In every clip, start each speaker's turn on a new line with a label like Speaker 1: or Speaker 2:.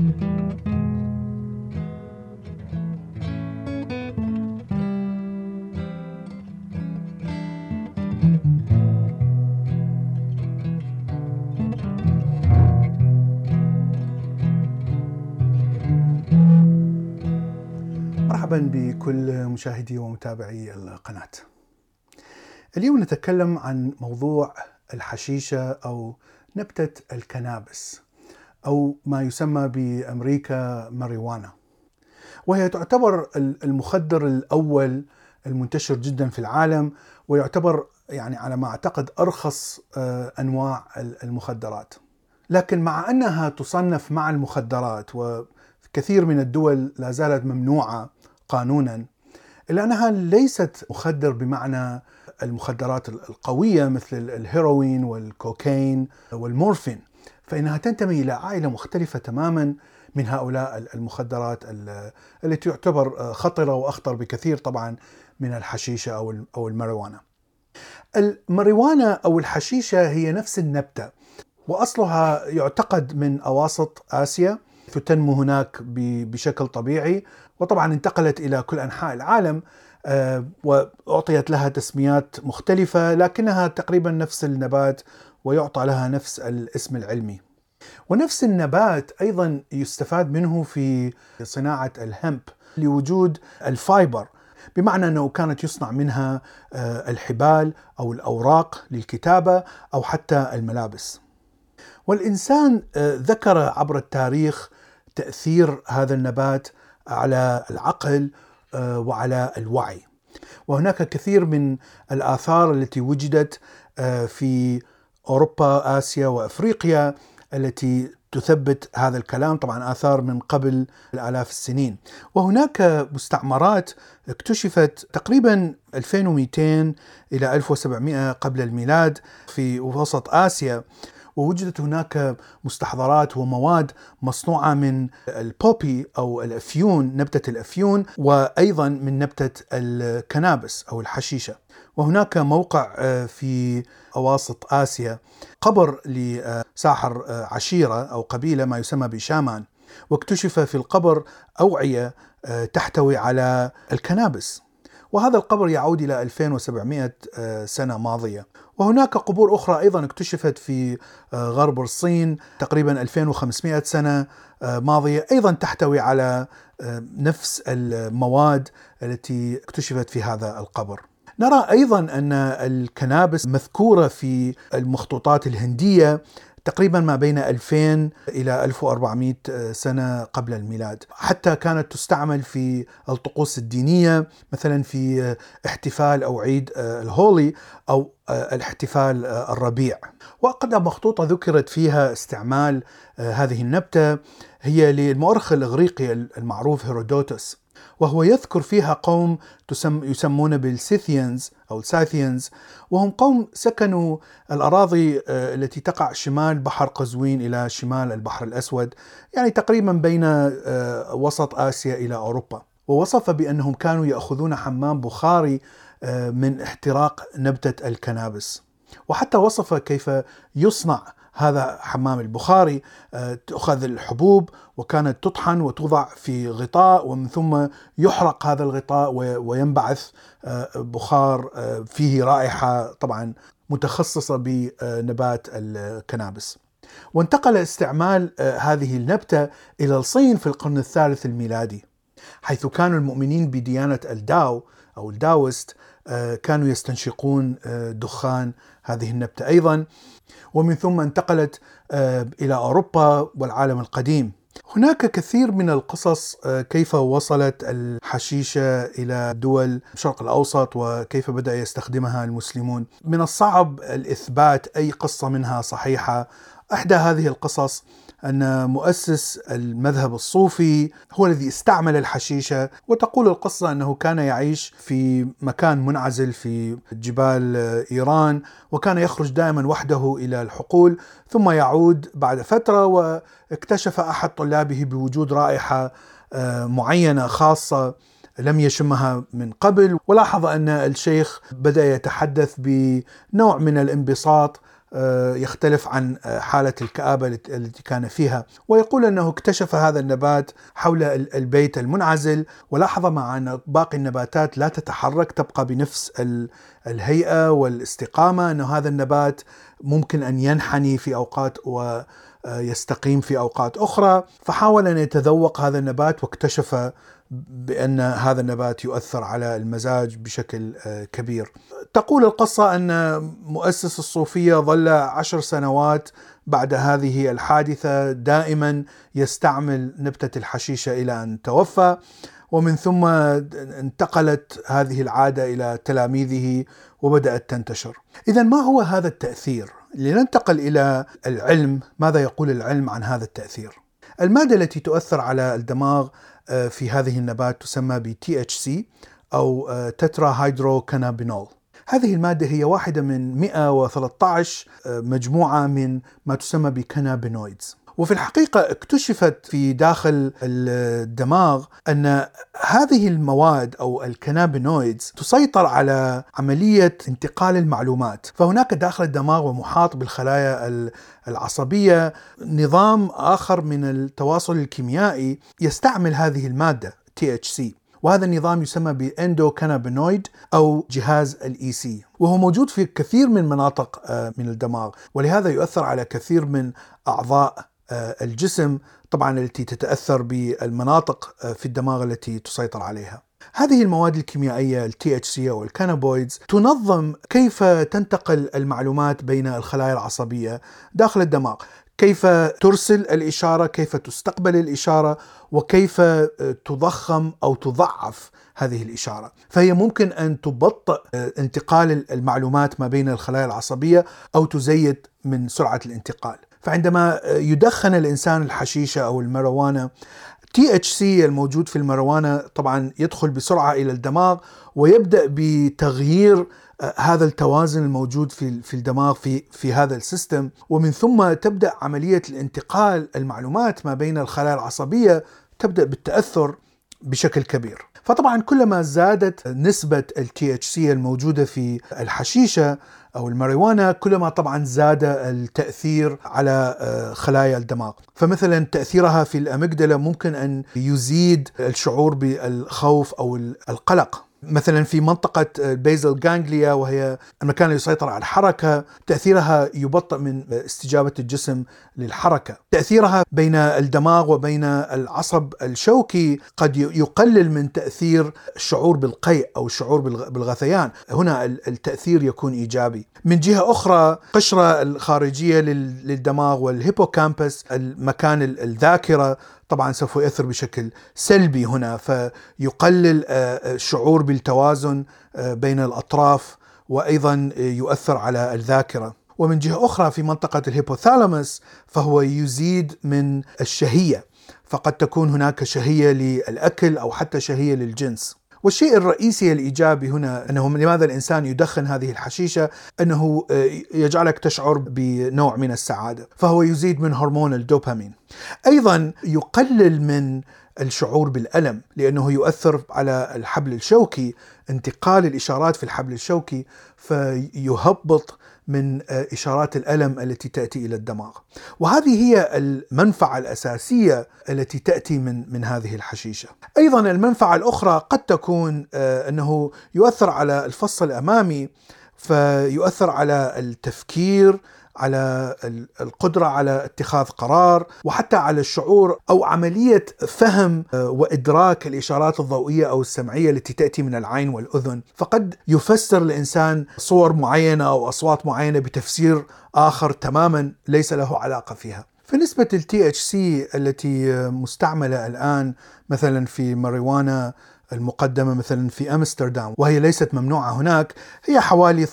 Speaker 1: مرحبا بكل مشاهدي ومتابعي القناة. اليوم نتكلم عن موضوع الحشيشة أو نبتة الكنابس أو ما يسمى بأمريكا ماريوانا. وهي تعتبر المخدر الأول المنتشر جدا في العالم ويعتبر يعني على ما أعتقد أرخص أنواع المخدرات. لكن مع أنها تصنف مع المخدرات وكثير من الدول لا زالت ممنوعة قانونا إلا أنها ليست مخدر بمعنى المخدرات القوية مثل الهيروين والكوكايين والمورفين فإنها تنتمي إلى عائلة مختلفة تماما من هؤلاء المخدرات التي تعتبر خطرة وأخطر بكثير طبعا من الحشيشة أو أو الماريوانا. الماريوانا أو الحشيشة هي نفس النبتة وأصلها يعتقد من أواسط آسيا فتنمو هناك بشكل طبيعي وطبعا انتقلت إلى كل أنحاء العالم وأعطيت لها تسميات مختلفة لكنها تقريبا نفس النبات ويعطى لها نفس الاسم العلمي. ونفس النبات أيضا يستفاد منه في صناعة الهمب لوجود الفايبر بمعنى أنه كانت يصنع منها الحبال أو الأوراق للكتابة أو حتى الملابس. والإنسان ذكر عبر التاريخ تأثير هذا النبات على العقل وعلى الوعي. وهناك كثير من الآثار التي وجدت في أوروبا، آسيا وأفريقيا التي تثبت هذا الكلام، طبعا آثار من قبل الآلاف السنين. وهناك مستعمرات اكتشفت تقريبا 2200 إلى 1700 قبل الميلاد في وسط آسيا. ووجدت هناك مستحضرات ومواد مصنوعة من البوبي أو الأفيون نبتة الأفيون وأيضا من نبتة الكنابس أو الحشيشة. وهناك موقع في أواسط آسيا قبر لساحر عشيرة أو قبيلة ما يسمى بشامان. واكتشف في القبر أوعية تحتوي على الكنابس. وهذا القبر يعود إلى 2700 سنة ماضية. وهناك قبور أخرى أيضا اكتشفت في غرب الصين تقريبا 2500 سنة ماضية. أيضا تحتوي على نفس المواد التي اكتشفت في هذا القبر. نرى أيضا أن الكنابس مذكورة في المخطوطات الهندية تقريبا ما بين 2000 إلى 1400 سنة قبل الميلاد، حتى كانت تستعمل في الطقوس الدينية مثلا في احتفال أو عيد الهولي أو الاحتفال الربيع. واقدم مخطوطة ذكرت فيها استعمال هذه النبتة هي للمؤرخ الإغريقي المعروف هيرودوتس وهو يذكر فيها قوم تسم يسمون بالسيثيانز أو الساثيانز وهم قوم سكنوا الأراضي التي تقع شمال بحر قزوين إلى شمال البحر الأسود يعني تقريبا بين وسط آسيا إلى أوروبا. ووصف بأنهم كانوا يأخذون حمام بخاري من احتراق نبتة الكنابس. وحتى وصف كيف يصنع هذا حمام البخاري تؤخذ الحبوب وكانت تطحن وتوضع في غطاء ومن ثم يحرق هذا الغطاء وينبعث بخار فيه رائحة طبعا متخصصة بنبات الكنابس. وانتقل استعمال هذه النبتة إلى الصين في القرن الثالث الميلادي حيث كانوا المؤمنين بديانة الداو أو الداوست كانوا يستنشقون دخان هذه النبتة أيضا ومن ثم انتقلت إلى أوروبا والعالم القديم. هناك كثير من القصص كيف وصلت الحشيشة إلى دول الشرق الأوسط وكيف بدأ يستخدمها المسلمون. من الصعب الإثبات أي قصة منها صحيحة. إحدى هذه القصص أن مؤسس المذهب الصوفي هو الذي استعمل الحشيشة وتقول القصة أنه كان يعيش في مكان منعزل في جبال إيران وكان يخرج دائما وحده إلى الحقول ثم يعود بعد فترة واكتشف أحد طلابه بوجود رائحة معينة خاصة لم يشمها من قبل ولاحظ أن الشيخ بدأ يتحدث بنوع من الانبساط آه، يختلف عن آه، حالة الكآبة التي كان فيها. ويقول أنه اكتشف هذا النبات حول البيت المنعزل. ولاحظ مع أن باقي النباتات لا تتحرك تبقى بنفس الهيئة والاستقامة أن هذا النبات ممكن أن ينحني في أوقات ويستقيم في أوقات أخرى. فحاول أن يتذوق هذا النبات واكتشف بأن هذا النبات يؤثر على المزاج بشكل آه، كبير. تقول القصة أن مؤسس الصوفية ظل عشر سنوات بعد هذه الحادثة دائما يستعمل نبتة الحشيشة إلى أن توفى ومن ثم انتقلت هذه العادة إلى تلاميذه وبدأت تنتشر إذا ما هو هذا التأثير؟ لننتقل إلى العلم ماذا يقول العلم عن هذا التأثير؟ المادة التي تؤثر على الدماغ آه، في هذه النبات تسمى ب THC أو تترا هيدرو كانابينول هذه المادة هي واحدة من 113 آه، مجموعة من ما تسمى بكنابينويدز وفي الحقيقة اكتشفت في داخل الدماغ أن هذه المواد أو الكنابينويدز تسيطر على عملية انتقال المعلومات. فهناك داخل الدماغ ومحاط بالخلايا العصبية نظام آخر من التواصل الكيميائي يستعمل هذه المادة THC وهذا النظام يسمى ب endocannabinoid أو جهاز ال EC وهو موجود في كثير من مناطق آه، من الدماغ. ولهذا يؤثر على كثير من أعضاء آه، الجسم طبعا التي تتأثر بالمناطق آه، في الدماغ التي تسيطر عليها. هذه المواد الكيميائية ال THC أو ال cannabinoids تنظم كيف تنتقل المعلومات بين الخلايا العصبية داخل الدماغ، كيف ترسل الإشارة، كيف تستقبل الإشارة، وكيف آه، تضخم أو تضعف هذه الإشارة، فهي ممكن أن تبطئ انتقال المعلومات ما بين الخلايا العصبية أو تزيد من سرعة الانتقال. فعندما يدخن الإنسان الحشيشة أو الماريوانا THC الموجود في الماريوانا طبعا يدخل بسرعة إلى الدماغ ويبدأ بتغيير آه، هذا التوازن الموجود في في الدماغ في في هذا ال system. ومن ثم تبدأ عملية الانتقال المعلومات ما بين الخلايا العصبية تبدأ بالتأثر بشكل كبير. فطبعا كلما زادت ال THC الموجودة في الحشيشة أو الماريوانا كلما طبعا زاد التأثير على آه، خلايا الدماغ. فمثلا تأثيرها في ال amygdala ممكن أن يزيد الشعور بالخوف أو القلق. مثلا في منطقة ال basal ganglia وهي المكان اللي يسيطر على الحركة تأثيرها يبطئ من استجابة الجسم للحركة. تأثيرها بين الدماغ وبين العصب الشوكي قد يقلل من تأثير الشعور بالقيء أو الشعور بالغثيان. هنا التأثير يكون إيجابي. من جهة أخرى قشرة الخارجية للدماغ وال hippocampus المكان الذاكرة طبعا سوف يؤثر بشكل سلبي هنا فيقلل آه، الشعور بالتوازن آه، بين الأطراف وأيضا يؤثر على الذاكرة. ومن جهة أخرى في منطقة ال hypothalamus فهو يزيد من الشهية فقد تكون هناك شهية للأكل أو حتى شهية للجنس. والشيء الرئيسي الإيجابي هنا أنه لماذا الإنسان يدخن هذه الحشيشة؟ أنه آه، يجعلك تشعر بنوع من السعادة فهو يزيد من هرمون الدوبامين. أيضا يقلل من الشعور بالألم لأنه يؤثر على الحبل الشوكي انتقال الإشارات في الحبل الشوكي فيهبط من آه، إشارات الألم التي تأتي إلى الدماغ. وهذه هي المنفعة الأساسية التي تأتي من من هذه الحشيشة. أيضا المنفعة الأخرى قد تكون آه، أنه يؤثر على الفص الأمامي فيؤثر على التفكير على القدرة على اتخاذ قرار وحتى على الشعور أو عملية فهم آه، وإدراك الإشارات الضوئية أو السمعية التي تأتي من العين والأذن. فقد يفسر الإنسان صور معينة أو أصوات معينة بتفسير آخر تماما ليس له علاقة فيها. فنسبة ال THC التي مستعملة الآن مثلا في ماريوانا المقدمة مثلا في أمستردام وهي ليست ممنوعة هناك هي حوالي 18%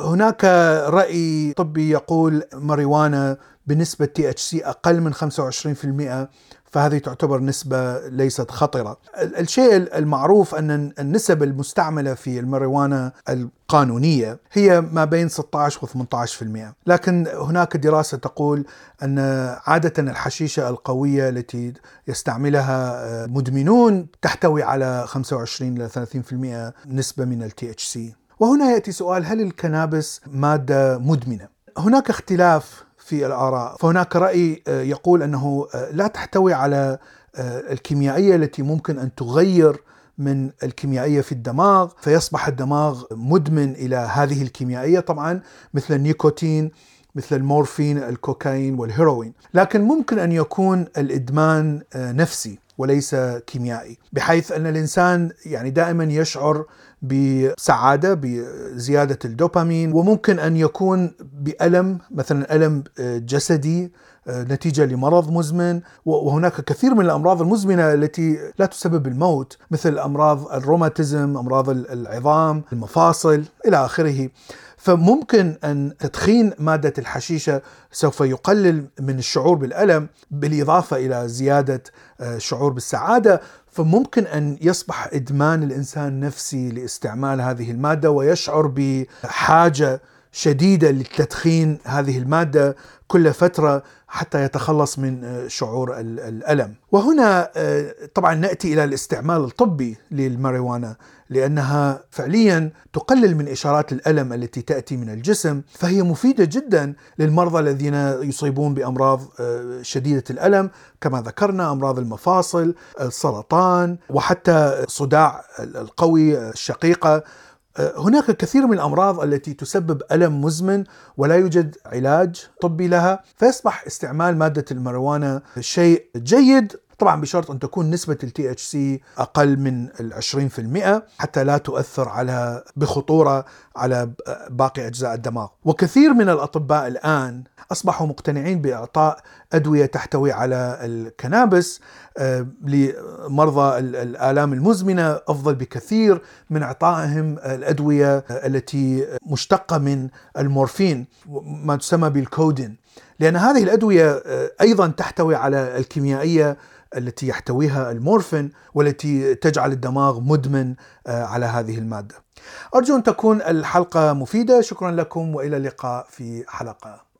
Speaker 1: هناك رأي طبي يقول ماريوانا بنسبة سي أقل من 25% فهذه تعتبر نسبة ليست خطرة. الشيء المعروف أن النسب المستعملة في الماريوانا القانونية هي ما بين 16 و 18% لكن هناك دراسة تقول أن عادة الحشيشة القوية التي يستعملها مدمنون تحتوي على 25 إلى 30% نسبة من ال THC وهنا يأتي سؤال هل الكنابس مادة مدمنة؟ هناك اختلاف في الآراء، فهناك رأي آه، يقول أنه آه، لا تحتوي على آه، الكيميائية التي ممكن أن تغير من الكيميائية في الدماغ فيصبح الدماغ مدمن إلى هذه الكيميائية. طبعا مثل النيكوتين مثل المورفين الكوكايين والهيروين. لكن ممكن أن يكون الإدمان نفسي. وليس كيميائي. بحيث أن الإنسان يعني دائما يشعر بسعادة بزيادة الدوبامين وممكن أن يكون بألم مثلا ألم جسدي نتيجة لمرض مزمن وهناك كثير من الأمراض المزمنة التي لا تسبب الموت مثل أمراض الروماتيزم أمراض العظام المفاصل إلى آخره. فممكن أن تدخين مادة الحشيشة سوف يقلل من الشعور بالألم بالإضافة إلى زيادة الشعور آه، بالسعادة. فممكن أن يصبح إدمان الإنسان نفسي لاستعمال هذه المادة ويشعر بحاجة شديدة لتدخين هذه المادة كل فترة حتى يتخلص من آه، شعور الألم. وهنا آه، طبعا نأتي إلى الاستعمال الطبي للماريوانا لأنها فعليا تقلل من إشارات الألم التي تأتي من الجسم فهي مفيدة جدا للمرضى الذين يصيبون بأمراض آه، شديدة الألم كما ذكرنا أمراض المفاصل، السرطان وحتى الصداع القوي الشقيقة هناك كثير من الأمراض التي تسبب ألم مزمن ولا يوجد علاج طبي لها فيصبح استعمال مادة الماريجوانا شيء جيد طبعا بشرط أن تكون ال THC أقل من ال 20% حتى لا تؤثر على بخطورة على باقي أجزاء الدماغ. وكثير من الأطباء الآن أصبحوا مقتنعين بإعطاء أدوية تحتوي على ال cannabis آه، لمرضى الآلام المزمنة. أفضل بكثير من إعطائهم الأدوية التي مشتقة من المورفين ما تسمى بالكودين. لأن هذه الأدوية آه، أيضا تحتوي على الكيميائية التي يحتويها المورفين والتي تجعل الدماغ مدمن آه، على هذه المادة. أرجو أن تكون الحلقة مفيدة، شكرا لكم وإلى اللقاء في حلقة